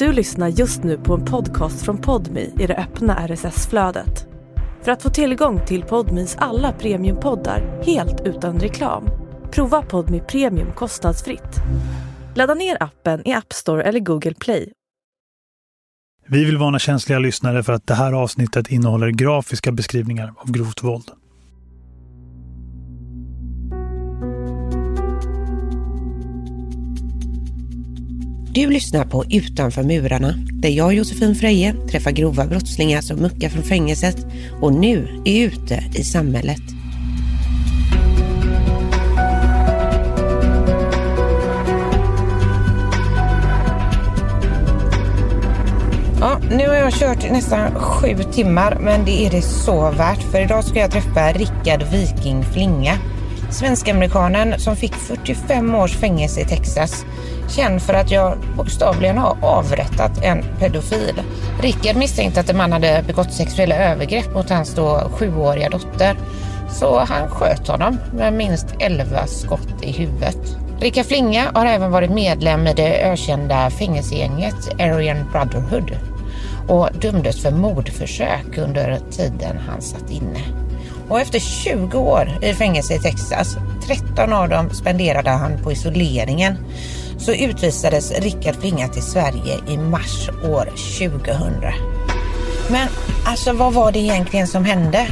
Du lyssnar just nu på en podcast från Podmi i det öppna RSS-flödet. För att få tillgång till Podmis alla premiumpoddar helt utan reklam, prova Podmi Premium kostnadsfritt. Ladda ner appen i App Store eller Google Play. Vi vill varna känsliga lyssnare för att det här avsnittet innehåller grafiska beskrivningar av grovt våld. Du lyssnar på Utanför murarna, där jag, Josefin Freje, träffar grova brottslingar som muckar från fängelset och nu är ute i samhället. Ja, nu har jag kört nästan sju timmar, men det är det så värt. För idag ska jag träffa Rickard Viking Flinga. Svensk-amerikanen som fick 45 års fängelse i Texas. Känd för att jag bokstavligen har avrättat en pedofil. Rickard misstänkte att en man hade begått sexuella övergrepp mot hans då sjuåriga dotter. Så han sköt honom med minst 11 skott i huvudet. Rickard Flinga har även varit medlem i det ökända fängelsegänget Aryan Brotherhood och dömdes för mordförsök under tiden han satt inne. Och efter 20 år i fängelse i Texas, 13 av dem spenderade han på isoleringen, så utvisades Rickard Flinga till Sverige i mars år 2000. Men alltså vad var det egentligen som hände?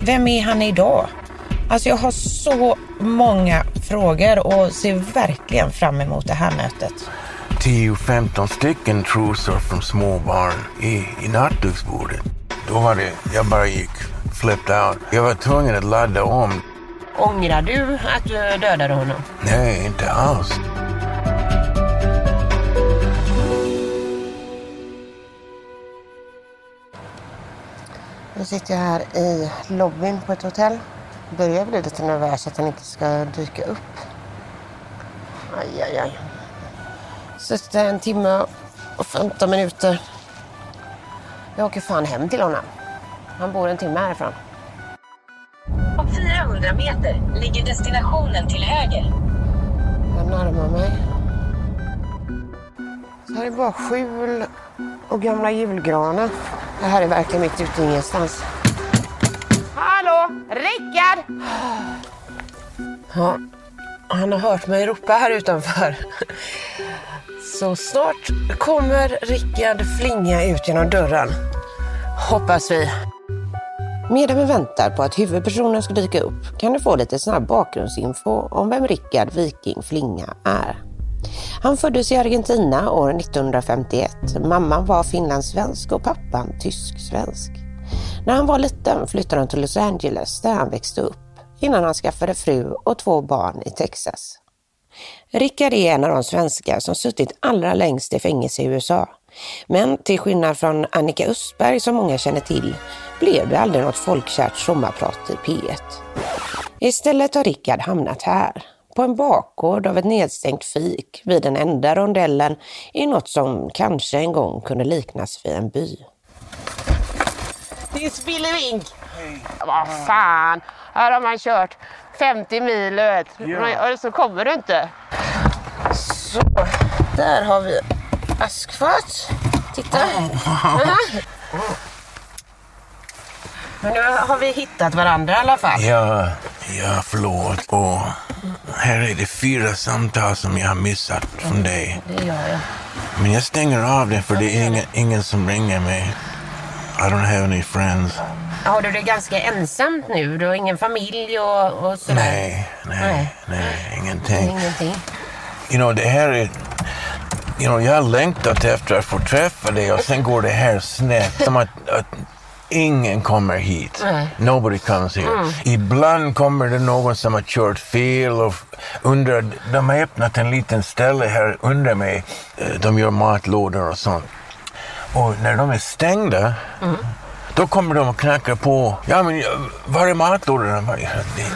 Vem är han idag? Alltså jag har så många frågor och ser verkligen fram emot det här mötet. 10-15 stycken trosor från små barn i, i nattduksbordet. Då var det, jag bara gick flipped out. Jag var tvungen att ladda om. Ångrar du att du dödade honom? Nej, inte alls. Nu sitter jag här i lobbyn på ett hotell. Börjar bli lite nervös att han inte ska dyka upp. Aj, aj, aj. Suttit där en timme och 15 minuter. Jag åker fan hem till honom. Han bor en timme härifrån. Om 400 meter ligger destinationen till höger. Jag närmar mig. Så här är bara skjul och gamla julgranar. Det här är verkligen mitt ute i ingenstans. Hallå! Rickard! Ja, han har hört mig ropa här utanför. Så snart kommer Rickard flinga ut genom dörren. Hoppas vi. Medan vi väntar på att huvudpersonen ska dyka upp kan du få lite snabb bakgrundsinfo om vem Rickard Viking Flinga är. Han föddes i Argentina år 1951. Mamman var finlandssvensk och pappan tysk-svensk. När han var liten flyttade han till Los Angeles där han växte upp innan han skaffade fru och två barn i Texas. Rickard är en av de svenskar som suttit allra längst i fängelse i USA. Men till skillnad från Annika Östberg som många känner till blev det aldrig något folkkärt sommarprat i P1. Istället har Rickard hamnat här, på en bakgård av ett nedstängt fik vid den enda rondellen i något som kanske en gång kunde liknas vid en by. Det är Spillevink! Vad fan, här har man kört 50 mil vet. och så kommer du inte. Så, där har vi askfat. Titta. Men nu har vi hittat varandra i alla fall. Ja, ja, förlåt. Och här är det fyra samtal som jag har missat från dig. Det gör jag. Men jag stänger av det för det är ingen, ingen som ringer mig. I don't have any friends. Har du det ganska ensamt nu? Du har ingen familj och, och sådär? Nej, nej, Nej. nej, ingenting. Ingenting? You know, det här är... You know, jag har längtat efter att få träffa dig och sen går det här snett. Som att, att ingen kommer hit. Nej. Nobody comes here. Ibland kommer det någon som har kört fel och undrar... De har öppnat en liten ställe här under mig. Eh, De gör matlådor och sånt. Och när de är stängda då kommer de och knackar på. Ja, men eh, var är matlådorna?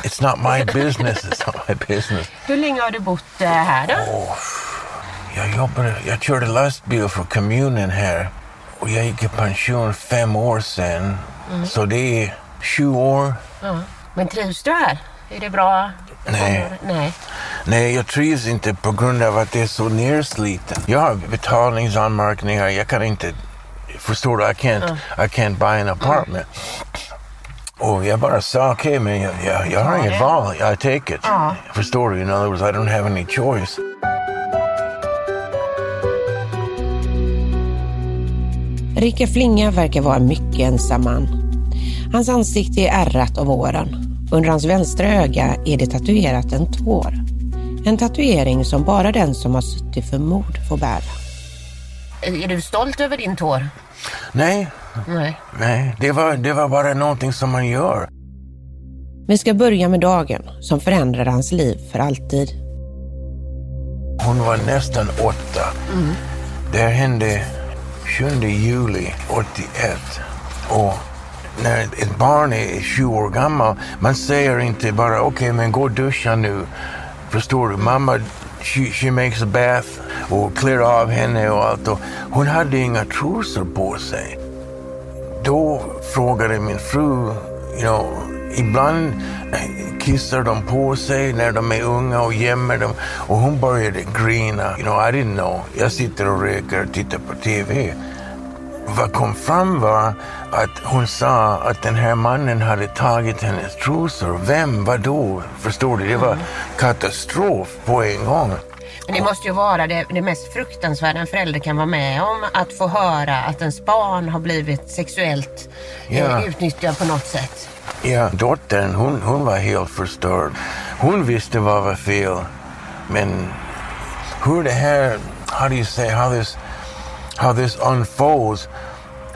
It's not my business. It's not my business. Hur länge har du bott eh, här då? Jag jobbade, jag körde lastbil för kommunen här och jag gick i pension fem år sedan. Så det är sju år. Ja. Men trivs du här? Är det bra? Nej. Nej. Nej, jag trivs inte på grund av att det är så nersliten. Jag har betalningsanmärkningar. Jag kan inte... Förstår du? I can't, I can't buy an apartment. Och jag bara sa okej, okay, men jag, jag, jag har inget val. I take it. Förstår du? In other words, I don't have any choice. Rickard Flinga verkar vara mycket ensam man. Hans ansikte är ärrat av åren. Under hans vänstra öga är det tatuerat en tår. En tatuering som bara den som har suttit för mord får bära. Är du stolt över din tår? Nej. Nej. Nej, det var, det var bara någonting som man gör. Vi ska börja med dagen som förändrade hans liv för alltid. Hon var nästan åtta. Mm. Det hände 7 juli 81. Och när ett barn är 20 år gammal, man säger inte bara okej, okay, men gå och duscha nu. Förstår du? Mamma, she, she makes a bath och klär av henne och allt. Och hon hade inga trosor på sig. Då frågade min fru, you know, ibland kissar de på sig när de är unga och gömmer dem. Och hon började grina. You know, I didn't know. Jag sitter och röker och tittar på TV. Vad kom fram var att hon sa att den här mannen hade tagit hennes trosor. Vem? Vad då? Förstår du? Det var katastrof på en gång. Men det måste ju vara det, det mest fruktansvärda en förälder kan vara med om. Att få höra att ens barn har blivit sexuellt eh, ja. utnyttjad på något sätt. Ja, dottern hon, hon var helt förstörd. Hon visste vad var fel. Men hur det här, how do you say, how this, how this unfolds.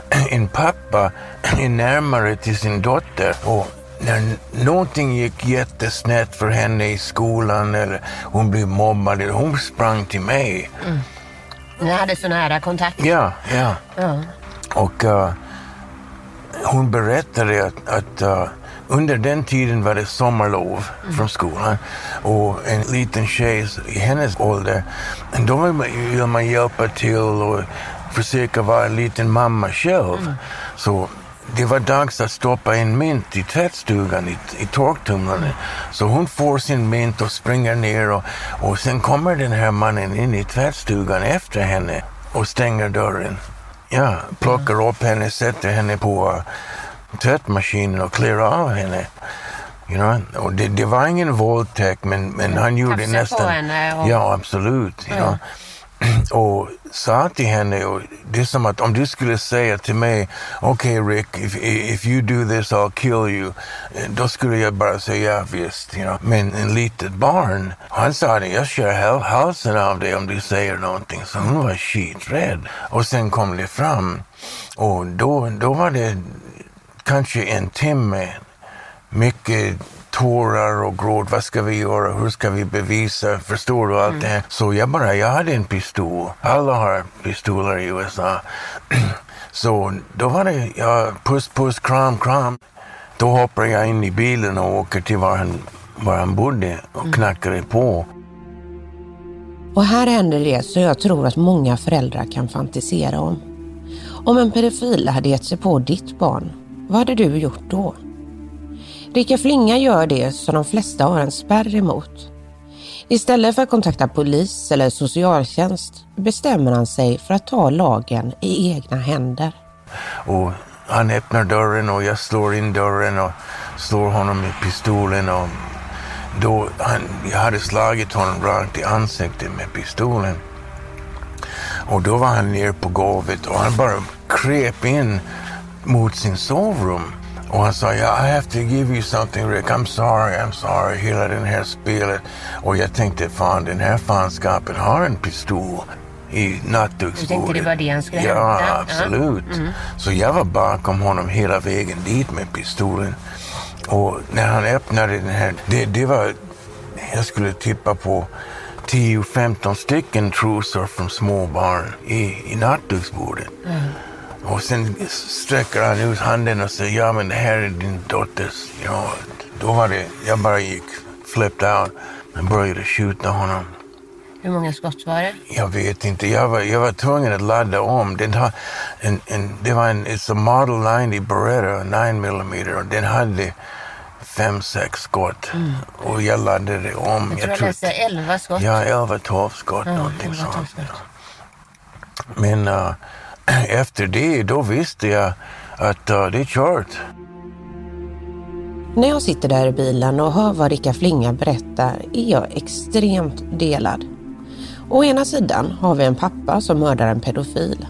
En pappa är närmare till sin dotter och när någonting gick jättesnett för henne i skolan eller hon blev mobbad, hon sprang till mig. Mm. Ni hade så nära kontakt? Ja, ja. Mm. Och uh, hon berättade att, att uh, under den tiden var det sommarlov mm. från skolan och en liten tjej i hennes ålder, då vill man hjälpa till och försöka vara en liten mamma själv. Mm. Så det var dags att stoppa in mynt i tvättstugan, i, i torktumlaren. Mm. Så hon får sin mynt och springer ner och, och sen kommer den här mannen in i tvättstugan efter henne och stänger dörren. Ja, plockar upp henne, sätter henne på tvättmaskinen och klär av henne. You know? och det, det var ingen våldtäkt men, men han gjorde Tafsa nästan... på henne? Och... Ja, absolut. You know? och sa till henne, och det är som att om du skulle säga till mig, okej okay, Rick, if, if you do this I'll kill you, då skulle jag bara säga ja visst. You know. Men en litet barn, han sa det, jag kör halsen av dig om du säger någonting. Så hon var skiträdd. Och sen kom det fram och då, då var det kanske en timme mycket tårar och gråt. Vad ska vi göra? Hur ska vi bevisa? Förstår du allt mm. det här? Så jag bara, jag hade en pistol. Alla har pistoler i USA. Så då var det, ja, puss, puss, kram, kram. Då hoppar jag in i bilen och åker till var han, var han bodde och mm. knackade på. Och här händer det så jag tror att många föräldrar kan fantisera om. Om en pedofil hade gett sig på ditt barn, vad hade du gjort då? Rika Flinga gör det som de flesta har en spärr emot. Istället för att kontakta polis eller socialtjänst bestämmer han sig för att ta lagen i egna händer. Och han öppnar dörren och jag slår in dörren och slår honom med pistolen. Och då han, jag hade slagit honom rakt i ansiktet med pistolen. Och då var han ner på golvet och han bara kröp in mot sin sovrum. Och han sa, yeah, I have to give you something Rick, I'm sorry, I'm sorry, hela den här spelet. Och jag tänkte, fan den här fanskapen har en pistol i nattduksbordet. Du tänkte det var det han skulle ja, hämta? Absolut. Ja, mm. Så jag var bakom honom hela vägen dit med pistolen. Och när han öppnade den här, det, det var, jag skulle tippa på 10-15 stycken trosor från små barn i, i nattduksbordet. Mm. Och sen sträcker han ut handen och säger, ja men det här är din dotters. Ja, då var det, jag bara gick, flipped out. Jag började skjuta honom. Hur många skott var det? Jag vet inte. Jag var, jag var tvungen att ladda om. Den har en, en, det var en it's a Model 90 Beretta 9 mm och den hade fem, sex skott. Och jag laddade om. Jag tror jag läste 11 skott. Ja, 11, 12 skott, Ja, någonting 11, 12 sånt. Men äh, efter det, då visste jag att uh, det är kört. När jag sitter där i bilen och hör vad Ricka Flinga berättar är jag extremt delad. Å ena sidan har vi en pappa som mördar en pedofil.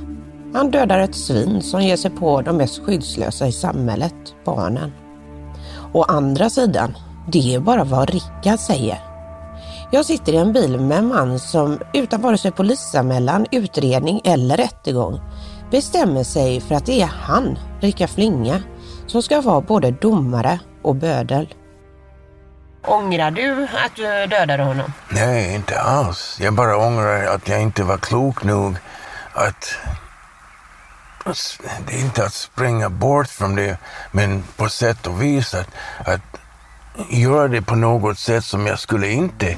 Han dödar ett svin som ger sig på de mest skyddslösa i samhället, barnen. Å andra sidan, det är bara vad Rickard säger. Jag sitter i en bil med en man som utan vare sig polisanmälan, utredning eller rättegång bestämmer sig för att det är han, Rickard Flinga, som ska vara både domare och bödel. Ångrar du att du dödade honom? Nej, inte alls. Jag bara ångrar att jag inte var klok nog att... att- Det är inte att springa bort från det, men på sätt och vis att, att göra det på något sätt som jag skulle inte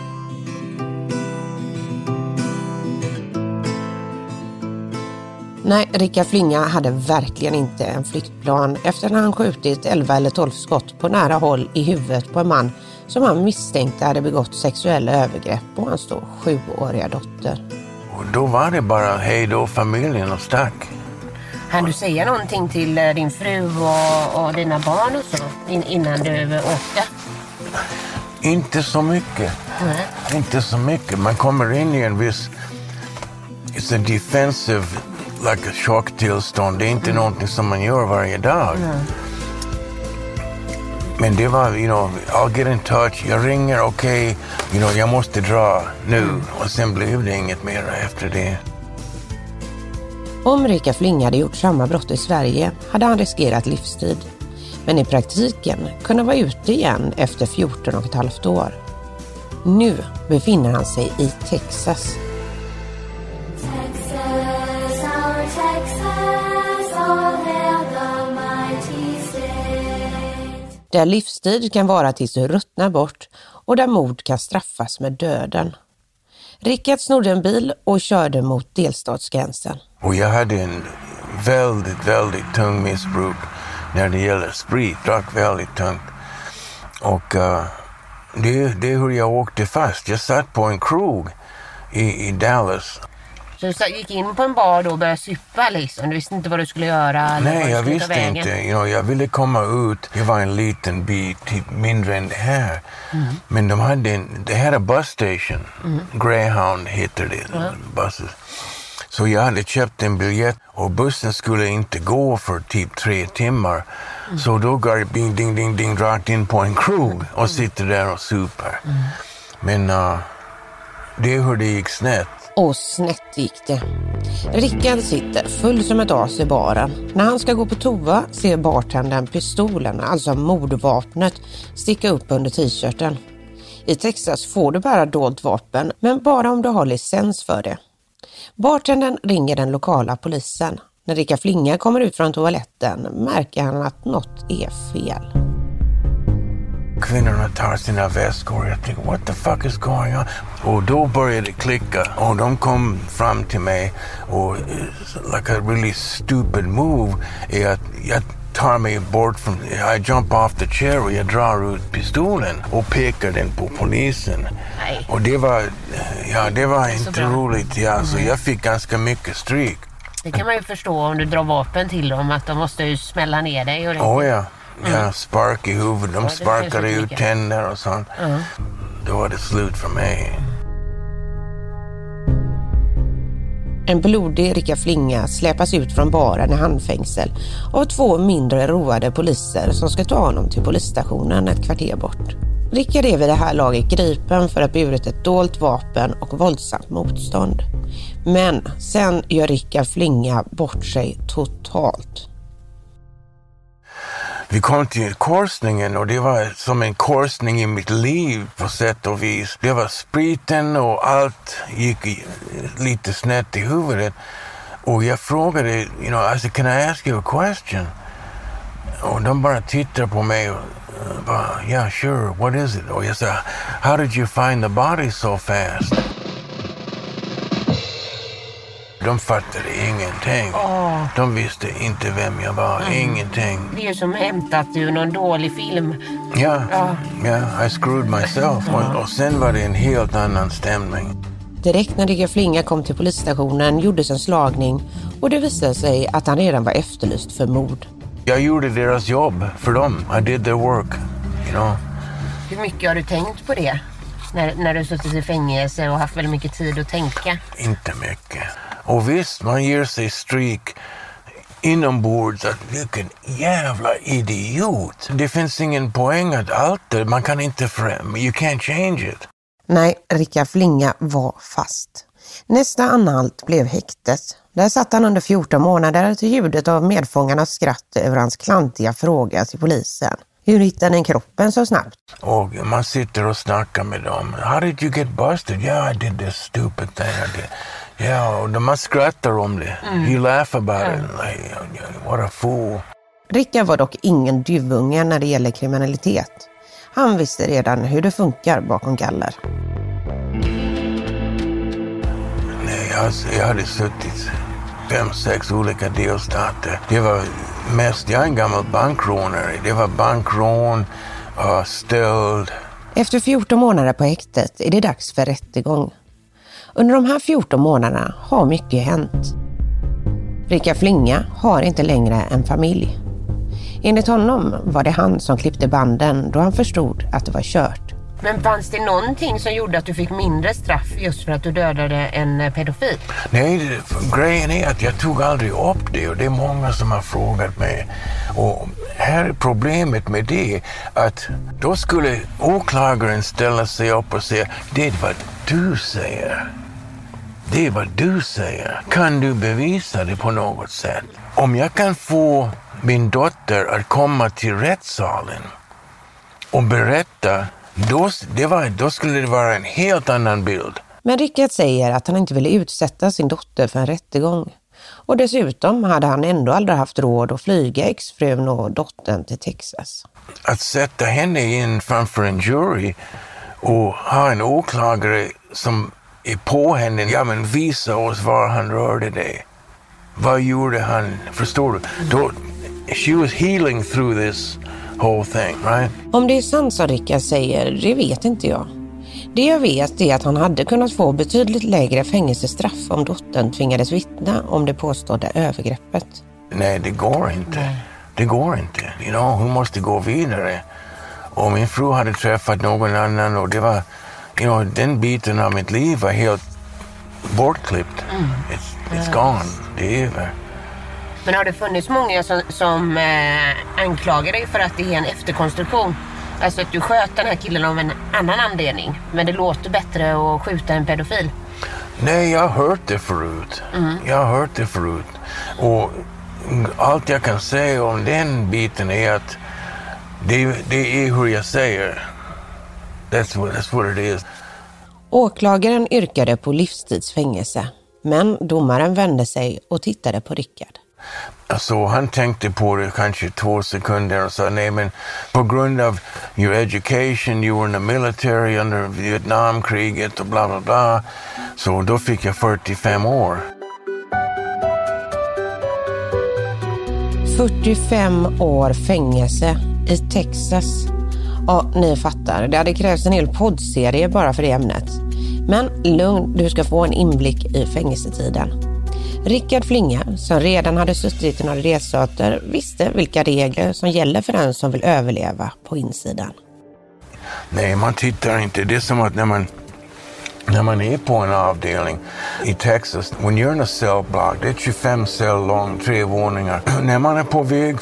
Nej, Rickard Flinga hade verkligen inte en flyktplan efter att han skjutit 11 eller 12 skott på nära håll i huvudet på en man som han misstänkte hade begått sexuella övergrepp på hans då sjuåriga dotter. Och då var det bara hej då familjen och stack. Hann du säga någonting till eh, din fru och, och dina barn och så in, innan du åkte? Inte så mycket. Nej. Inte så mycket. Man kommer in i en viss... It's a defensive, like a chocktillstånd. Det är inte någonting som man gör varje dag. Men det var, you know, I'll get in touch. Jag ringer, okej, you know, jag måste dra nu. Och sen blev det inget mer efter det. Om Rickard Flinga hade gjort samma brott i Sverige hade han riskerat livstid. Men i praktiken kunde vara ute igen efter 14 och ett halvt år. Nu befinner han sig i. Texas, Där livstid kan vara tills du ruttnar bort och där mord kan straffas med döden. Rickard snodde en bil och körde mot delstatsgränsen. Och jag hade en väldigt, väldigt tung missbruk när det gäller sprit. Drack väldigt tungt. Och uh, det, det är hur jag åkte fast. Jag satt på en krog i, i Dallas. Så du gick in på en bar då och började supa liksom? Du visste inte vad du skulle göra? Nej, jag visste inte. You know, jag ville komma ut. Det var en liten bit, typ mindre än det här. Men de hade en, det här är bus station. Greyhound heter det. Buses. Så jag hade köpt en biljett och bussen skulle inte gå för typ tre timmar. Så då går jag ding, ding, ding, ding, rakt in på en krog och sitter där och super. Men uh, det är hur det gick snett. Och snett gick det. Rickard sitter full som ett as i baren. När han ska gå på toa ser bartendern pistolen, alltså mordvapnet, sticka upp under t-shirten. I Texas får du bära dolt vapen, men bara om du har licens för det. Bartendern ringer den lokala polisen. När Rickard Flinga kommer ut från toaletten märker han att något är fel. Kvinnorna tar sina väskor. Jag tänker, what the fuck is going on? Och då började det klicka och de kom fram till mig och eh, like a really stupid move är att jag tar mig bort från, I jump off the chair och jag drar ut pistolen och pekar den på polisen. Nej. Och det var, ja det var inte bra. roligt. Ja, så jag fick ganska mycket stryk. Det kan man ju förstå om du drar vapen till dem att de måste ju smälla ner dig. Och det. Oh ja, ja spark i huvudet. De sparkade ut tänder och sånt. Då var det slut för mig. En blodig Rickard Flinga släpas ut från baren i handfängsel av två mindre roade poliser som ska ta honom till polisstationen ett kvarter bort. Rickard är vid det här laget gripen för att ha burit ett dolt vapen och våldsamt motstånd. Men sen gör Rickard Flinga bort sig totalt. Vi kom till korsningen och det var som en korsning i mitt liv på sätt och vis. Det var spriten och allt gick lite snett i huvudet. Och jag frågade, you know, I said, can I ask you a question? Och de bara tittade på mig och bara, yeah sure, what is it? Och jag sa, how did you find the body so fast? De fattade ingenting. De visste inte vem jag var, ingenting. Det är ju som hämtat ur någon dålig film. Ja, Ja. ja, I screwed myself. Och, och sen var det en helt annan stämning. Direkt när Rickard Flinga kom till polisstationen gjordes en slagning och det visade sig att han redan var efterlyst för mord. Jag gjorde deras jobb för dem. I did their work. You know. Hur mycket har du tänkt på det? När, när du suttit i fängelse och haft väldigt mycket tid att tänka. Inte mycket. Och visst, man ger sig stryk inombords att vilken jävla idiot. Det finns ingen poäng att alter. Man kan inte förändra. You can't change it. Nej, Rickard Flinga var fast. Nästa anhalt blev häktet. Där satt han under 14 månader till ljudet av medfångarnas skratt över hans klantiga fråga till polisen. Hur hittade ni kroppen så snabbt? Och man sitter och snackar med dem. How did you get busted? Yeah, I did this stupid thing. I did. Yeah, och de- man skrattar om det. You laugh about it. Like, what a fool. Rickard var dock ingen duvunge när det gäller kriminalitet. Han visste redan hur det funkar bakom galler. Nej, jag, jag hade suttit fem, sex olika delstater. Det var mest, jag är en gammal bankrånare. Det var bankrån, stöld. Efter 14 månader på häktet är det dags för rättegång. Under de här 14 månaderna har mycket hänt. Rickard Flinga har inte längre en familj. Enligt honom var det han som klippte banden då han förstod att det var kört. Men fanns det någonting som gjorde att du fick mindre straff just för att du dödade en eh, pedofil? Nej, grejen är att jag tog aldrig upp det och det är många som har frågat mig. Och här är problemet med det att då skulle åklagaren ställa sig upp och säga det är vad du säger. Det är vad du säger. Kan du bevisa det på något sätt? Om jag kan få min dotter att komma till rättssalen och berätta, då, var, då skulle det vara en helt annan bild. Men Rickard säger att han inte ville utsätta sin dotter för en rättegång. Och dessutom hade han ändå aldrig haft råd att flyga exfrun och dottern till Texas. att sätta henne in framför en jury och ha en åklagare som är på henne. Ja, men visa oss var han rörde dig. Vad gjorde han? Förstår du? Då, she was healing through this whole thing, right? Om det är sant som Rickard säger, det vet inte jag. Det jag vet är att han hade kunnat få betydligt lägre fängelsestraff om dottern tvingades vittna om det påstådda övergreppet. Nej, det går inte. Det går inte. You know, hon måste gå vidare. Och min fru hade träffat någon annan och det var, you know, den biten av mitt liv var helt bortklippt. It's, it's gone. Det är över. Men har det funnits många som, som eh, anklagar dig för att det är en efterkonstruktion? Alltså att du sköt den här killen av en annan anledning. Men det låter bättre att skjuta en pedofil. Nej, jag har hört det förut. Jag har hört det förut. Och allt jag kan säga om den biten är att det, det är hur jag säger. That's what, that's what it is. Åklagaren yrkade på livstidsfängelse, men domaren vände sig och tittade på Rickard. Så han tänkte på det kanske två sekunder och sa nej men på grund av your education, you were in the military under Vietnamkriget och bla bla bla. Så då fick jag 45 år. 45 år fängelse i Texas. Ja, ni fattar. Det hade krävts en hel poddserie bara för det ämnet. Men lugn, du ska få en inblick i fängelsetiden. Rickard Flinga, som redan hade suttit i några resöter, visste vilka regler som gäller för den som vill överleva på insidan. Nej, man tittar inte. Det är som att när man när man är på en avdelning i Texas, when you're in a cell block, det är 25 cell lång, tre våningar. när man är på väg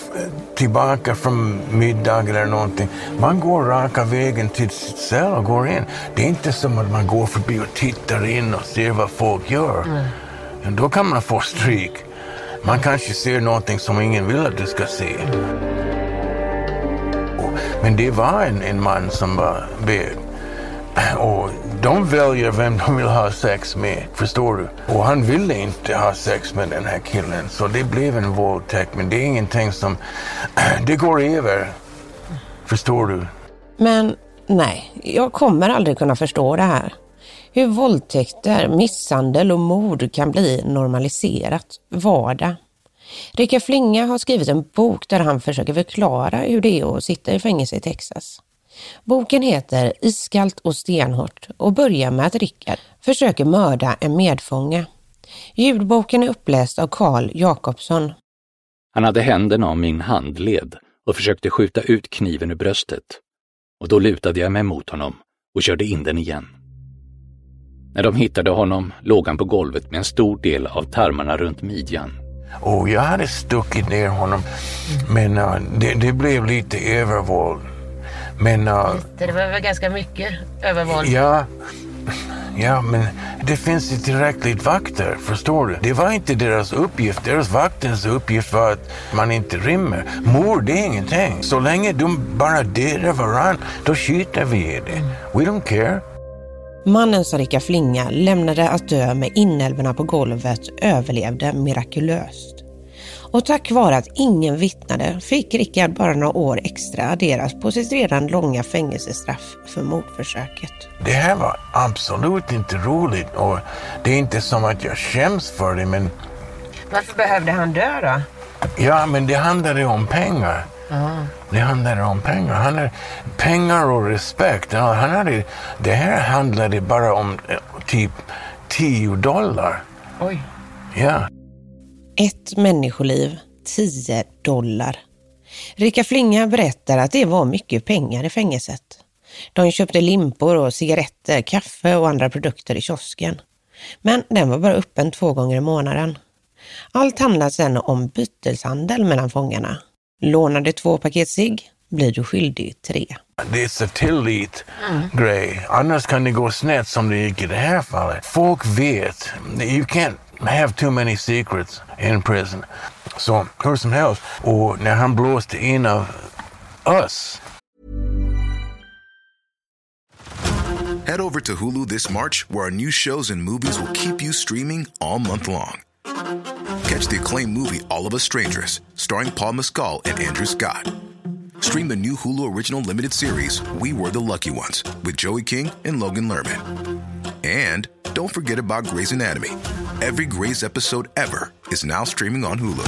tillbaka från middag eller någonting, man går raka vägen till sitt cell och går in. Det är inte som att man går förbi och tittar in och ser vad folk gör. Mm. Då kan man få stryk. Man kanske ser någonting som ingen vill att du ska se. Men det var en, en man som var bög. Och de väljer vem de vill ha sex med, förstår du? Och han ville inte ha sex med den här killen, så det blev en våldtäkt. Men det är ingenting som... Det går över, förstår du? Men nej, jag kommer aldrig kunna förstå det här. Hur våldtäkter, misshandel och mord kan bli normaliserat, vardag. Rickard Flinga har skrivit en bok där han försöker förklara hur det är att sitta i fängelse i Texas. Boken heter Iskallt och stenhårt och börjar med att Rickard försöker mörda en medfånge. Ljudboken är uppläst av Karl Jakobsson. Han hade händerna om min handled och försökte skjuta ut kniven ur bröstet. Och då lutade jag mig mot honom och körde in den igen. När de hittade honom låg han på golvet med en stor del av tarmarna runt midjan. Och jag hade stuckit ner honom, men uh, det, det blev lite övervåld. Men... Uh, det var väl ganska mycket övervåld? Ja, ja, men det finns ju tillräckligt vakter, förstår du? Det var inte deras uppgift. Deras vaktens uppgift var att man inte rymmer. Mord, det är ingenting. Så länge de bara dödar varandra, då skjuter vi i det. We don't care. Mannen som Rickard Flinga lämnade att dö med inälvorna på golvet överlevde mirakulöst. Och tack vare att ingen vittnade fick Rickard bara några år extra adderas på sitt redan långa fängelsestraff för mordförsöket. Det här var absolut inte roligt och det är inte som att jag skäms för det men... Varför behövde han dö då? Ja, men det handlade om pengar. Mm. Det handlade om pengar. Han hade, pengar och respekt. Han hade, det här handlade bara om eh, typ 10 dollar. Oj. Ja. Ett människoliv, 10 dollar. Rika Flinga berättar att det var mycket pengar i fängelset. De köpte limpor och cigaretter, kaffe och andra produkter i kiosken. Men den var bara öppen två gånger i månaden. Allt handlar sedan om byteshandel mellan fångarna. Lånar du två paket cigg blir du skyldig tre. Det är en tillit-grej. Mm. Annars kan det gå snett som det gick i det här fallet. Folk vet. You can't have too many secrets in prison. Som helst, och när han blåste in av us. Head over to Hulu this March, where our new shows and movies will keep you streaming all month long. Catch the acclaimed movie All of Us Strangers, starring Paul Mescal and Andrew Scott. Stream the new Hulu original limited series We Were the Lucky Ones with Joey King and Logan Lerman. And don't forget about Grey's Anatomy. Every Grey's episode ever is now streaming on Hulu.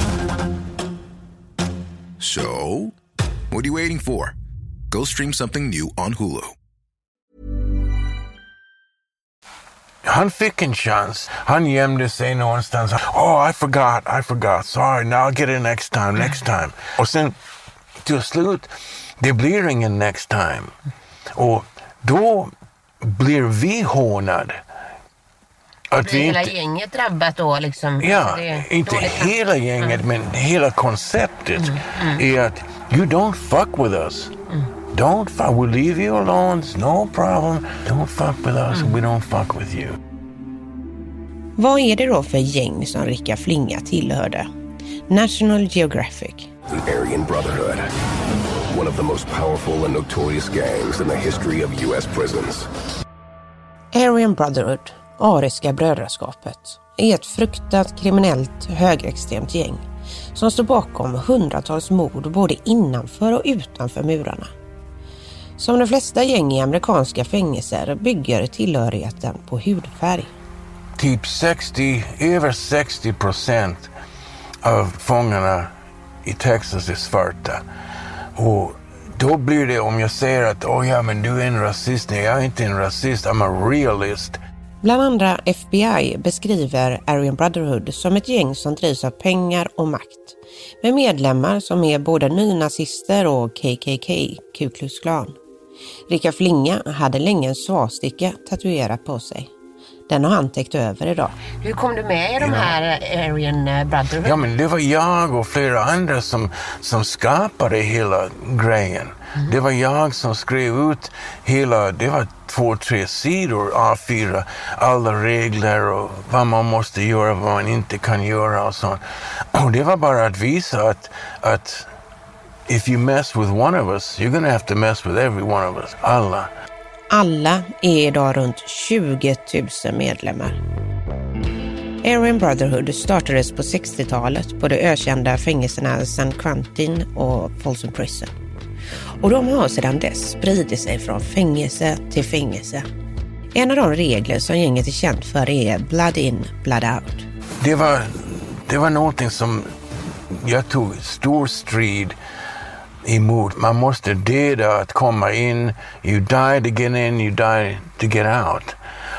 So, what are you waiting for? Go stream something new on Hulu. Han fick en chans. Han gömde sig någonstans. Oh, I forgot, I forgot. Sorry, now I'll get it next time, next time. Och sen till slut, det blir ingen next time. Och då blir vi hånade. Att vi hela inte, gänget drabbat då? Liksom, ja, inte hela gänget, mm. men hela konceptet mm, mm. är att you don't fuck with us. Mm. Don't fuck, we'll leave you alone, it's no problem. Don't fuck with us, we don't fuck with you. Vad är det då för gäng som Ricka Flinga tillhörde? National Geographic. The Aryan Brotherhood. One of the most powerful and notorious gangs in the history of US prisons. Aryan Brotherhood, Ariska brödraskapet, är ett fruktat kriminellt högerextremt gäng som står bakom hundratals mord både innanför och utanför murarna. Som de flesta gäng i amerikanska fängelser bygger tillhörigheten på hudfärg. Typ 60, över 60 procent av fångarna i Texas är svarta. Och då blir det om jag säger att oh ja, men du är en rasist. Nej, jag är inte en rasist, I'm a realist. Bland andra FBI beskriver Aryan Brotherhood som ett gäng som drivs av pengar och makt. Med medlemmar som är både nynazister och KKK, Ku Klux Klan. Rika Flinga hade länge en svastika tatuerad på sig. Den har han täckt över idag. Hur kom du med i de här Aryan Brotherhood? Ja, men det var jag och flera andra som, som skapade hela grejen. Det var jag som skrev ut hela, det var två, tre sidor A4, alla regler och vad man måste göra, vad man inte kan göra och sånt. Och det var bara att visa att, att if you mess with one of us, you're gonna have to mess with every one of us. Alla. Alla är idag runt 20 000 medlemmar. Aryan Brotherhood startades på 60-talet på de ökända fängelserna San Quentin och Folsom Prison. Och de har sedan dess spridit sig från fängelse till fängelse. En av de regler som gänget är känt för är blood in, blood out. Det var, det var någonting som jag tog stor strid emot. Man måste döda att komma in. You die to get in, you die to get out.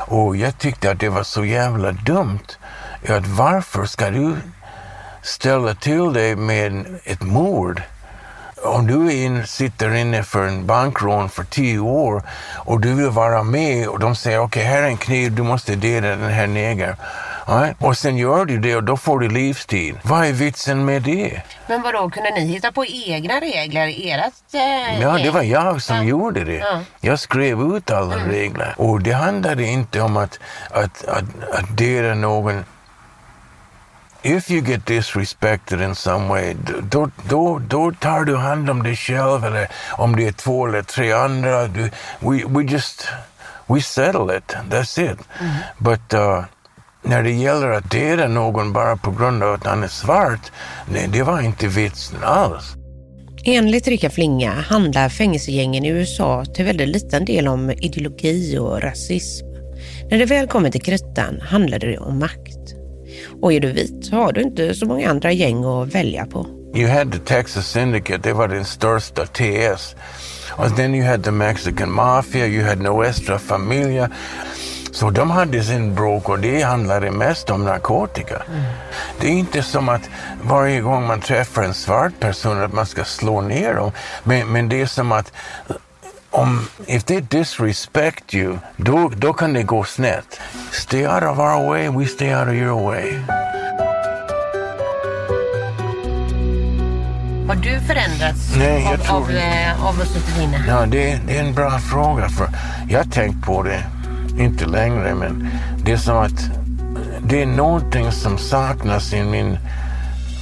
Och jag tyckte att det var så jävla dumt. Att varför ska du ställa till dig med ett mord? Om du in, sitter inne för en bankrån för tio år och du vill vara med och de säger okej, här är en kniv, du måste döda den här negern. Ja, Och sen gör du det och då får du livstid. Vad är vitsen med det? Men vadå, kunde ni hitta på egna regler i ert eh, Ja, det var jag som gjorde det. Ja. Jag skrev ut alla regler. Och det handlade inte om att, att, att, att döda någon. If you get disrespected in some way, då, då, då tar du hand om dig själv eller om det är två eller tre andra. Du, we, we just, we settle it. That's it. But uh, när det gäller att döda någon bara på grund av att han är svart, nej, det var inte vitsen alls. Enligt Rickard Flinga handlar fängelsegängen i USA till väldigt liten del om ideologi och rasism. När det väl kommer till kritan handlar det om makt. Och är du vit har du inte så många andra gäng att välja på. You had the Texas Syndicate, det var den största TS. Och then you had the Mexican Mafia, you had Nuestra Familia. Så de hade sin bråk och det handlade mest om narkotika. Det är inte som att varje gång man träffar en svart person att man ska slå ner dem. Men, men det är som att om, if they disrespect you, då, då kan det gå snett. Stay out of our way, we stay out of your way. Har du förändrats Nej, jag av, tror av, eh, av att? Ja, det, det är en bra fråga. för Jag har tänkt på det, inte längre, men det är som att det är någonting som saknas i min,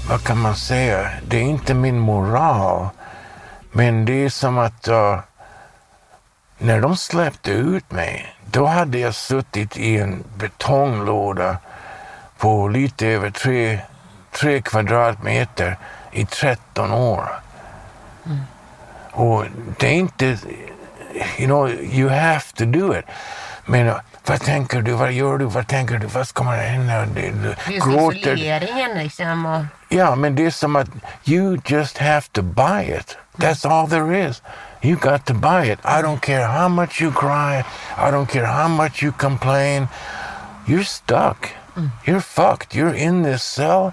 vad kan man säga, det är inte min moral, men det är som att uh, när de släppte ut mig, då hade jag suttit i en betonglåda på lite över tre, tre kvadratmeter i 13 år. Och det är inte, you know, you have to do it. Men vad tänker du, vad gör du, vad tänker du, vad ska man hända? Du, du gråter. isoleringen liksom. Och, Ja, men det är som att you just have to buy it. That's all there is. You got to buy it. I don't care how much you cry. I don't care how much you complain. You're stuck. You're fucked. You're in this cell.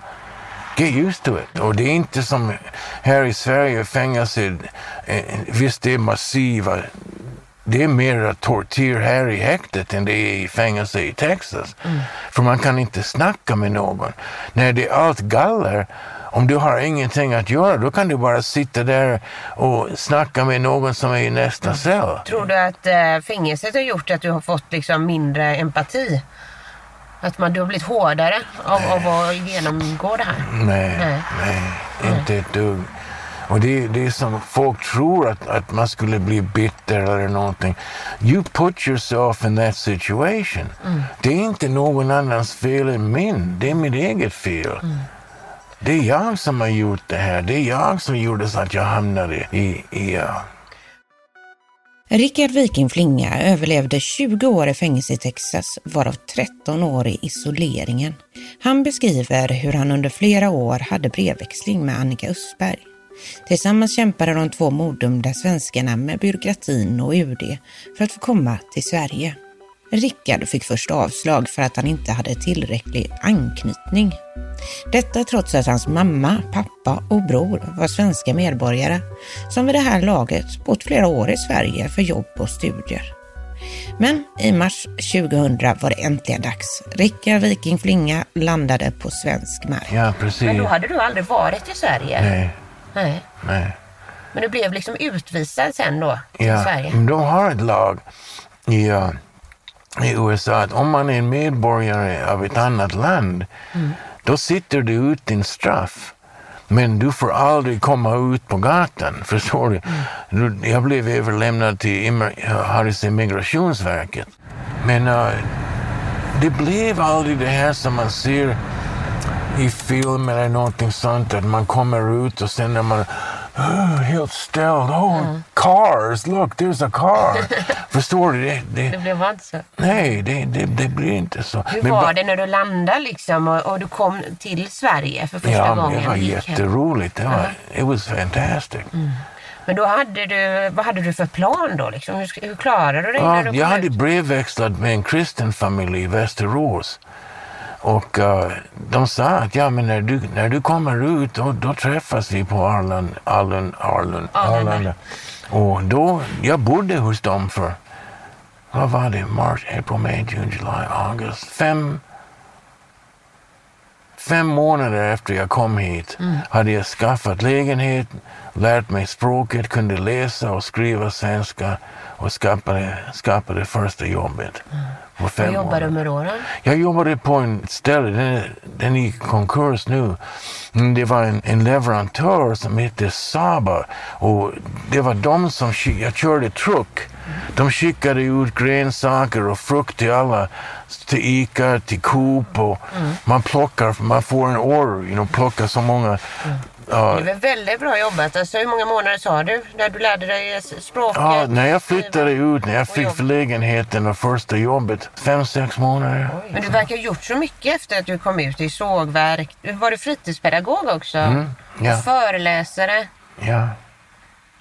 Get used to it. Och det är inte som här i Sverige, fängelse, eh, visst det är massiva, det är mer tortyr här i häktet än det är i fängelse i Texas. För man kan inte snacka med någon. När det är allt galler, om du har ingenting att göra, då kan du bara sitta där och snacka med någon som är i nästa cell. tror du att eh, fängelset har gjort att du har fått liksom mindre empati? Att man, du har blivit hårdare av, av att genomgå det här? Nej, Nej. nej, inte ett dugg. Och det, det är som folk tror att, att man skulle bli bitter eller någonting. You put yourself in that situation. Det är inte någon annans fel än min. Det är mitt eget fel. Det är jag som har gjort det här. Det är jag som gjorde så att jag hamnade i... i uh, Rickard Viking Flinga överlevde 20 år i fängelse i Texas, varav 13 år i isoleringen. Han beskriver hur han under flera år hade brevväxling med Annika Östberg. Tillsammans kämpade de två morddömda svenskarna med byråkratin och UD för att få komma till Sverige. Rickard fick först avslag för att han inte hade tillräcklig anknytning. Detta trots att hans mamma, pappa och bror var svenska medborgare som vid det här laget bott flera år i Sverige för jobb och studier. Men i mars 2000 var det äntligen dags. Rickard Viking Flinga landade på svensk mark. Ja, precis. Men då hade du aldrig varit i Sverige? Nej, Nej. nej. Men du blev liksom utvisad sen då till Ja, Sverige? de har ett lag i, uh, i USA att om man är medborgare av ett annat land, Mm. då sitter du ut din straff. Men du får aldrig komma ut på gatan, förstår du? Mm. Jag blev överlämnad till Harris Immigrationsverket. Men uh, det blev aldrig det här som man ser i film eller någonting sånt, att man kommer ut och sen när man oh, helt ställd, oh, cars, look, there's a car. Förstår du? Det, det, Det blev inte så. nej, det, det, det blir inte så. Hur Men var ba- det när du landade liksom och, och du kom till Sverige för första Ja, gången? det var jätteroligt. Det var, it was fantastic. Men då hade du, vad hade du för plan då? Liksom? Hur, hur klarade du dig när Ja, du jag hade ut? brevväxlat med en kristen familj i Västerås. Och eh, de sa att ja, men när, du, när du kommer ut då, då träffas vi på Arlanda. Arlund, Arlanda. Arlanda. Och då, jag bodde hos dem för, vad var det, mars, april, may, june, july, august, fem, fem månader efter jag kom hit hade jag skaffat lägenhet, lärt mig språket, kunde läsa och skriva svenska och skapade, skapade första jobbet. På fem Vad jobbade du med då? då? Jag jobbade på en ställe, den, den är i konkurs nu. Mm, Det var en, en leverantör som hette Saba och det var de som jag körde truck. De skickade ut grönsaker och frukt till alla, till Ica, till Coop och man plockar, man får en order, you know, plocka så många. Ja, Det var väldigt bra jobbat. Alltså, hur många månader sa du när du lärde dig s- språket? Ja, när jag flyttade ut, när jag fick jobb. lägenheten och första jobbet, fem, sex månader. Men du verkar ha gjort så mycket efter att du kom ut i sågverk. Var du fritidspedagog också? Mm, ja. Och föreläsare? Ja.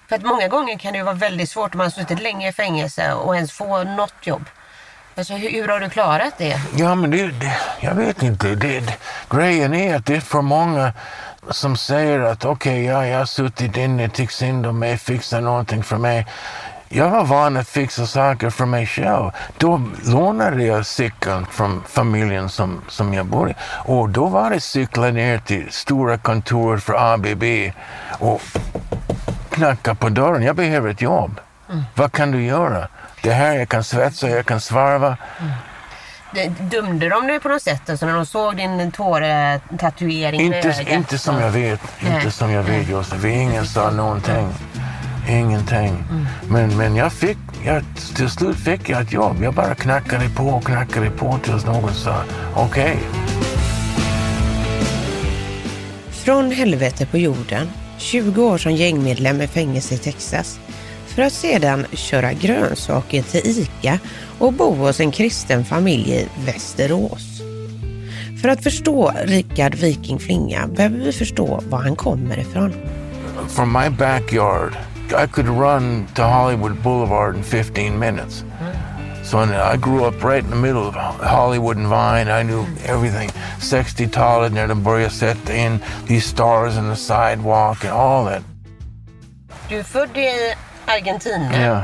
För att många gånger kan det vara väldigt svårt om man har suttit länge i fängelse och ens få något jobb. Alltså, hur, hur har du klarat det? Ja, men det, det, jag vet inte. Det, det, grejen är att det är för många som säger att okej, ja, jag har suttit inne, tycks synd om mig, fixa någonting för mig. Jag var van att fixa saker för mig själv. Då lånade jag cykeln från familjen som, som jag bodde Och då var det cykla ner till stora kontoret för ABB och knacka på dörren. Jag behöver ett jobb. Vad kan du göra? Det här, jag kan svetsa, jag kan svarva. Det- Dömde de dig på något sätt alltså, när de såg din tårtatuering i Inte, inte som jag vet. Nej. Inte som jag vet Josef. Ingen sa någonting. Ingenting. Men, men jag fick, jag, till slut fick jag ett jobb. Jag bara knackade på och knackade på tills någon sa okej. Från helvete på jorden, 20 år som gängmedlem i fängelse i Texas, för att sedan köra grönsaker till ICA och bo hos en kristen familj i Västerås. För att förstå Rickard Viking Flinga behöver vi förstå var han kommer ifrån. From my backyard, I could run to Hollywood Boulevard in 15 minutes. So I grew up right in the middle of Hollywood and Vine. I knew everything. 60-talet när de började sätta in these stars in the sidewalk and all that. Du är född i Argentina Ja.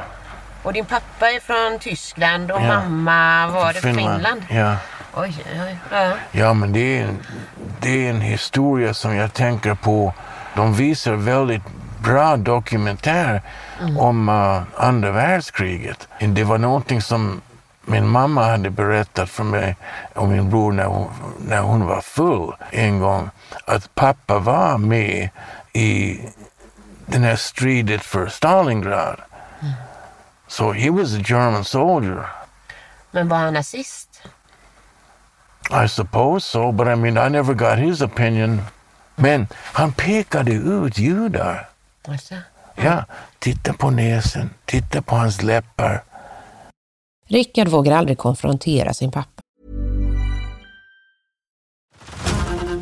och din pappa är från Tyskland och Ja. mamma var det Finland. Ja. Oj, oj. Ja. Ja, men det är, en, det är en historia som jag tänker på. De visar väldigt bra dokumentär om uh, andra världskriget. Det var någonting som min mamma hade berättat för mig och min bror när hon, när hon var full en gång. Att pappa var med i den här stridet för Stalingrad. So he was a German soldier. Men var han nazist? I suppose so, but I mean, I never got his opinion. Men han pekade ut judar. Alltså. Ja, titta på näsen, titta på hans läppar. Rickard vågar aldrig konfrontera sin pappa.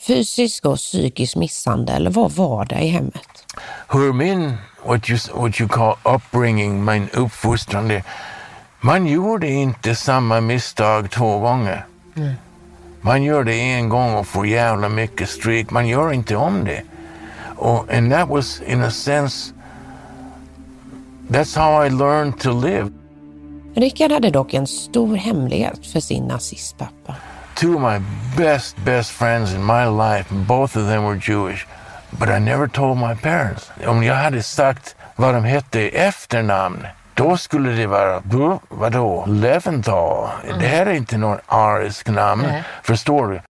Fysisk och psykisk misshandel var vardag i hemmet. Hur min, what you, what you call upbringing, min uppfostran, det, man gjorde inte samma misstag två gånger. Man gör det en gång och får jävla mycket stryk. Man gör inte om det. Och, and that was in a sense, that's how I learned to live. Rickard hade dock en stor hemlighet för sin nazistpappa. Two of my best, best friends in my life, both of them were Jewish. But I never told my parents. Om jag hade sagt vad de hette i efternamn, då skulle det vara, "Du, vadå, Leventhal? Det här är inte någon arisk namn. Nej. Förstår du?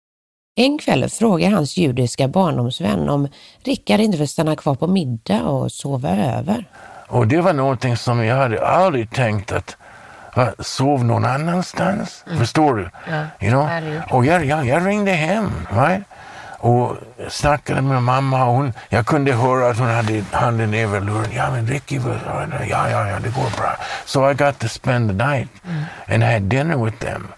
En kväll frågar hans judiska barndomsvän om Rickard inte vill stanna kvar på middag och sova över. Och det var någonting som jag hade aldrig tänkt att sov någon annanstans. Förstår du? Ja, You know? Och jag, jag, jag ringde hem right? och snackade med mamma. Och hon, jag kunde höra att hon hade handen över luren. Ja, men Ricky, ja, ja, ja, det går bra. So I got to spend the night and had dinner with them.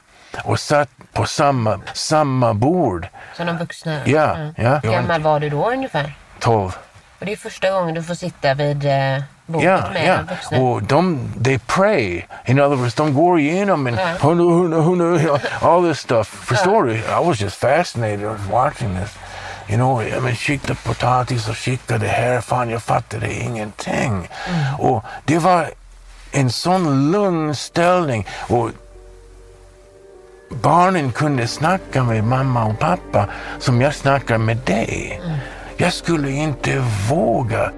Och satt på samma, samma bord. Som de vuxna? Ja, ja. Hur gammal var du då ungefär? 12. Och det är första gången du får sitta vid eh, Ja, ja. Och de, they pray. In other words, de går igenom en, hunu, hunu, hunu, all this stuff. Förstår du? I was just fascinated watching this. You know, jag men skicka potatis och skicka det här. Fan, jag fattade ingenting. Och det var en sån lugn ställning. Och barnen kunde snacka med mamma och pappa som jag snackar med dig. Jag skulle inte våga.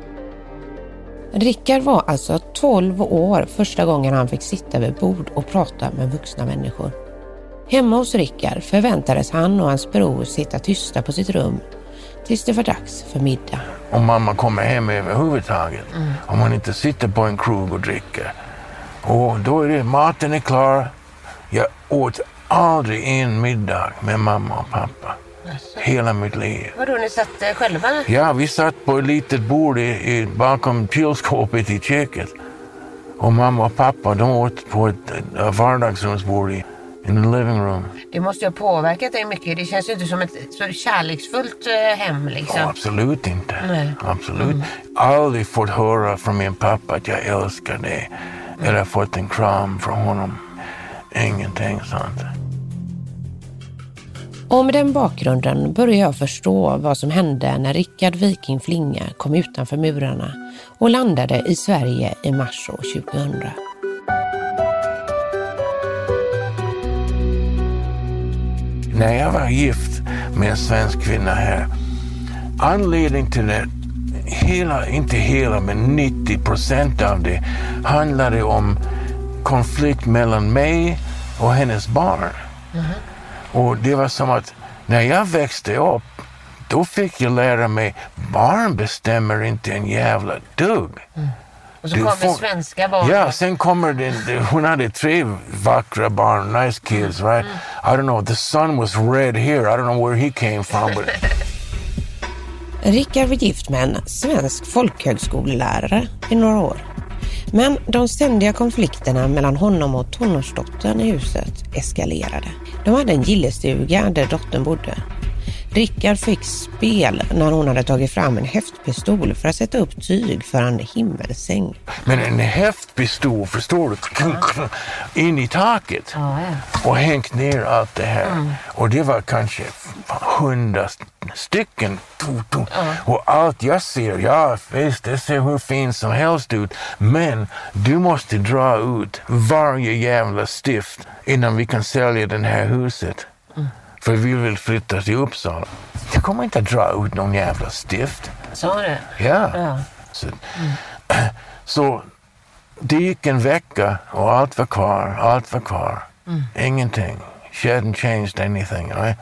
Rickard var alltså 12 år första gången han fick sitta vid bord och prata med vuxna människor. Hemma hos Rickard förväntades han och hans bror sitta tysta på sitt rum tills det var dags för middag. om mamma kommer hem överhuvudtaget. Mm. Om hon inte sitter på en krog och dricker. Och då är det, maten är klar. Jag åt aldrig en middag med mamma och pappa. Hela mitt liv. Vadå, ni satt eh, själva? Ja, vi satt på ett litet bord i, i, bakom kylskåpet i köket. Och mamma och pappa de åt på ett uh, vardagsrumsbord i in the living room. Det måste ju ha påverkat dig mycket. Det känns ju inte som ett så kärleksfullt eh, hem liksom. Ja, absolut inte. Nej. Absolut. Aldrig fått höra från min pappa att jag älskar dig. Eller fått en kram från honom. Ingenting sånt. Och med den bakgrunden börjar jag förstå vad som hände när Rickard Viking Flinga kom utanför murarna och landade i Sverige i mars år 2000. När jag var gift med en svensk kvinna här. Anledningen till det, hela, inte hela, men 90 procent av det handlade om konflikt mellan mig och hennes barn. Och det var som att när jag växte upp, då fick jag lära mig barn bestämmer inte en jävla dugg. Och så Du kommer får- svenska barn. Ja, sen kommer det, hon hade tre vackra barn, nice kids, right? I don't know, the sun was red here, I don't know where he came from, but Rickard var gift med en svensk folkhögskolelärare i några år. Men de ständiga konflikterna mellan honom och tonårsdottern i huset eskalerade. De hade en gillestuga där dottern bodde. Rickard fick spel när hon hade tagit fram en häftpistol för att sätta upp tyg för en himmelsäng. Men en häftpistol, förstår du? In i taket. Och hängt ner allt det här. Och det var kanske hundra stycken. Och allt jag ser, ja visst, det ser hur fint som helst ut. Men du måste dra ut varje jävla stift innan vi kan sälja det här huset. För vi vill flytta till Uppsala. Jag kommer inte att dra ut någon jävla stift. Sa du? Ja. Ja. Så, så det gick en vecka och allt var kvar, allt var kvar. Ingenting. She hadn't changed anything. Right?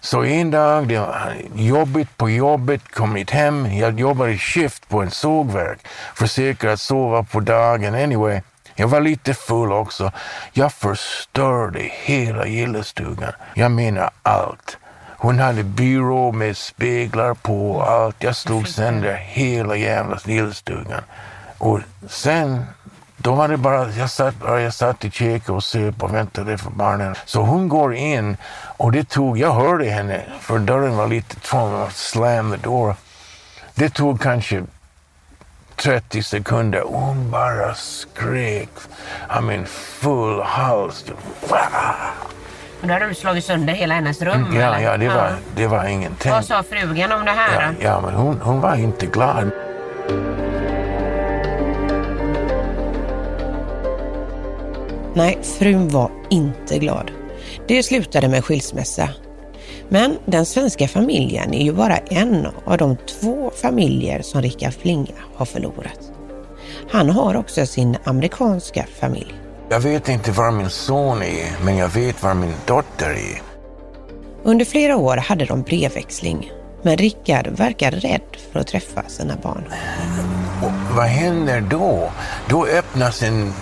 Så en dag, det var jobbigt på jobbet, kommit hem. Jag jobbade i skift på en sågverk. Försöker att sova på dagen anyway. Jag var lite full också. Jag förstörde hela gillestugan. Jag menar allt. Hon hade byrå med speglar på och allt. Jag slog sönder hela jävla gillestugan. Och sen då var det bara, jag satt, jag satt i köket och söp och väntade för barnen. Så hon går in och det tog, jag hörde henne, för dörren var lite trång, slam the door. Det tog kanske 30 sekunder hon bara skrek. I mean full hals. Och då hade du slagit sönder hela hennes rum? Mm, Ja, eller? ja, det var, det var ingenting. Vad sa frugan om det här? Ja, ja men hon, hon var inte glad. Nej, frun var inte glad. Det slutade med skilsmässa. Men den svenska familjen är ju bara en av de två familjer som Rickard Flinga har förlorat. Han har också sin amerikanska familj. Jag vet inte var min son är, men jag vet var min dotter är. Under flera år hade de brevväxling, men Rickard verkar rädd för att träffa sina barn. Och vad händer då? Då öppnas en,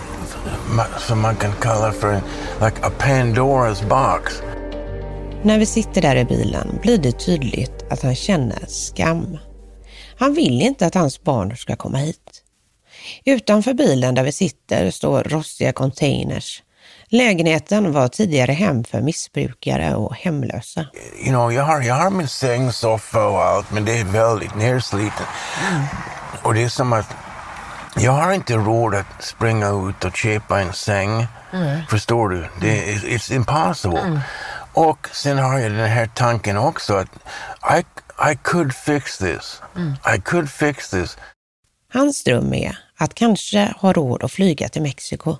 som man kan kalla för en, like a Pandoras box. När vi sitter där i bilen blir det tydligt att han känner skam. Han vill inte att hans barn ska komma hit. Utanför bilen där vi sitter står rostiga containers. Lägenheten var tidigare hem för missbrukare och hemlösa. You know, jag, har, jag har min säng, soffa och allt, men det är väldigt nersliten. Och det är som att jag har inte råd att springa ut och köpa en säng. Förstår du? Det är, it's impossible. Och sen har jag den här tanken också att I, I could fix this. I could fix this. Hans dröm är att kanske ha råd att flyga till Mexiko,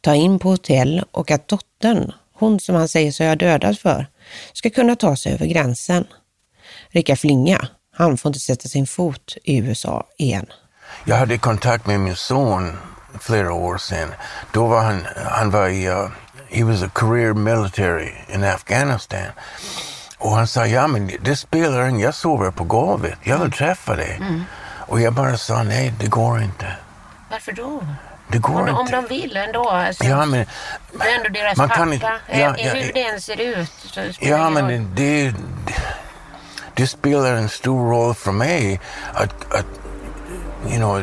ta in på hotell och att dottern, hon som han säger sig ha dödat för, ska kunna ta sig över gränsen. Rickard Flinga, han får inte sätta sin fot i USA igen. Jag hade kontakt med min son flera år sedan. Då var han, han var i, uh, he was a career military in Afghanistan. Och han sa, ja men det spelar ingen, jag sover på golvet, jag vill träffa dig. Och jag bara sa, nej det går inte. Varför då? Det går Om, om inte. de vill ändå. Alltså, Ja men, det är ändå deras man pappa. inte- ja, ja, Hur det än ser ut. Ja men det, det, det spelar en stor roll för mig att, att you know,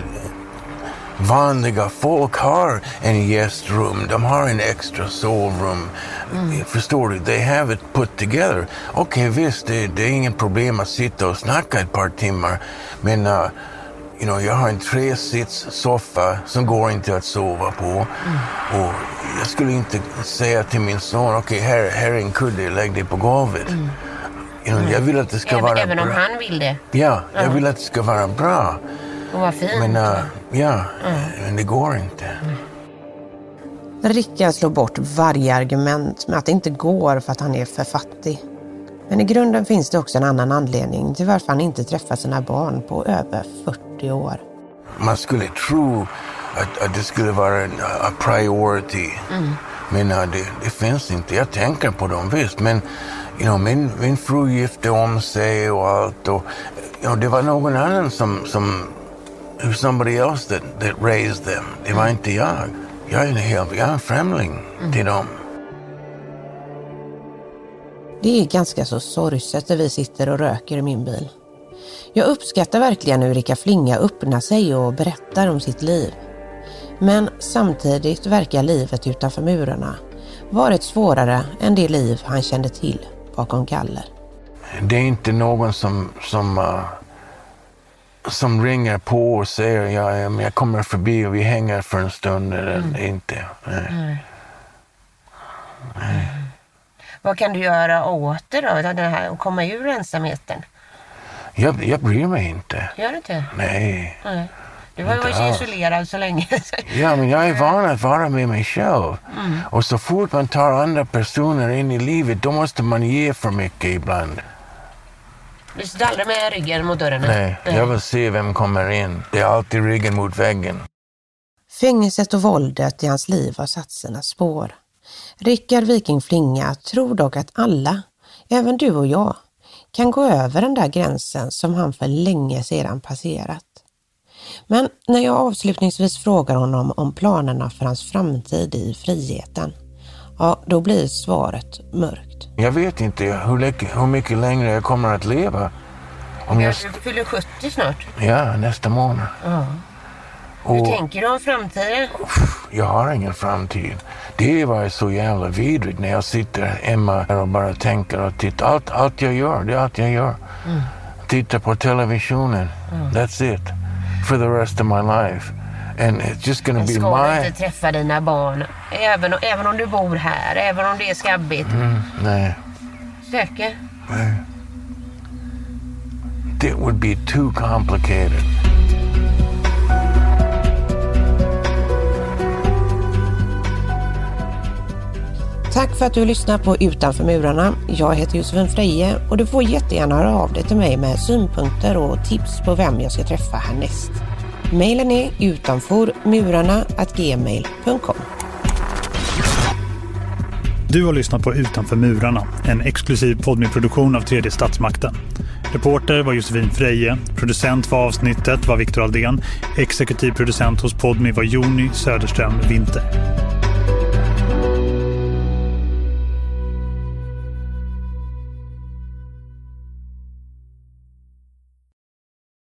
vanliga folk har en gästrum, de har en extra sovrum. Förstår du? They have it put together. Okej, visst, det, det är inget problem att sitta och snacka ett par timmar, men uh, you know, jag har en tresits soffa som går inte att sova på. Och jag skulle inte säga till min son, okej, här, här är en kudde, lägg dig på golvet. You know, Jag vill att det ska även, vara även bra. om han vill det. Ja, jag vill att det ska vara bra. Och vad fint. Men uh, ja, men det går inte. Rickard slår bort varje argument med att det inte går för att han är för fattig. Men i grunden finns det också en annan anledning till varför han inte träffar sina barn på över 40 år. Man skulle tro att, att det skulle vara en a priority. Men uh, det, det finns inte. Jag tänker på dem visst, men you know, min, min fru gifte om sig och allt. Och, you know, det var någon annan som, som somebody else that, that raised them. Det var inte jag. Jag är en, helt, jag är främling till dem. Det är ganska så sorgset där vi sitter och röker i min bil. Jag uppskattar verkligen hur Rickard Flinga öppnar sig och berättar om sitt liv. Men samtidigt verkar livet utanför murarna varit svårare än det liv han kände till bakom galler. Det är inte någon som, som, uh, som ringer på och säger ja, jag kommer förbi och vi hänger för en stund. Eller inte. Nej. Vad kan du göra åt det då, den här, att komma ur ensamheten? Jag, jag bryr mig inte. Gör du inte? Nej. Nej. Du har ju varit alls. isolerad så länge. Ja, men jag är van att vara med mig själv. Och så fort man tar andra personer in i livet, då måste man ge för mycket ibland. Du sitter aldrig med ryggen mot dörren? Nej, jag vill se vem kommer in. Det är alltid ryggen mot väggen. Fängelset och våldet i hans liv har satt sina spår. Rickard Viking Flinga tror dock att alla, även du och jag, kan gå över den där gränsen som han för länge sedan passerat. Men när jag avslutningsvis frågar honom om planerna för hans framtid i friheten, ja, då blir svaret mörkt. Jag vet inte hur, hur mycket längre jag kommer att leva. Om jag, Du fyller 70 snart. ja, nästa månad. Ja. Hur Och tänker du om framtiden? jag har ingen framtid. Det var så jävla vidrigt när jag sitter hemma och bara tänker och tittar. Allt, allt jag gör, det är allt jag gör. Mm. Tittar på televisionen. Mm. That's it. For the rest of my life. And it's just gonna be ska my... inte träffa dina barn? Även, även om du bor här, även om det är skabbigt. Mm, nej. Stöke? nej. It would be too complicated. Tack för att du lyssnar på Utanför murarna. Jag heter Josefin Freje och du får jättegärna höra av dig till mig med synpunkter och tips på vem jag ska träffa härnäst. Mailen är utanformurarna.gmail.com Du har lyssnat på Utanför murarna, en exklusiv poddmiproduktion av tredje statsmakten. Reporter var Josefin Freje, producent för avsnittet var Viktor Aldén, exekutiv producent hos Podmi var Joni Söderström Winter.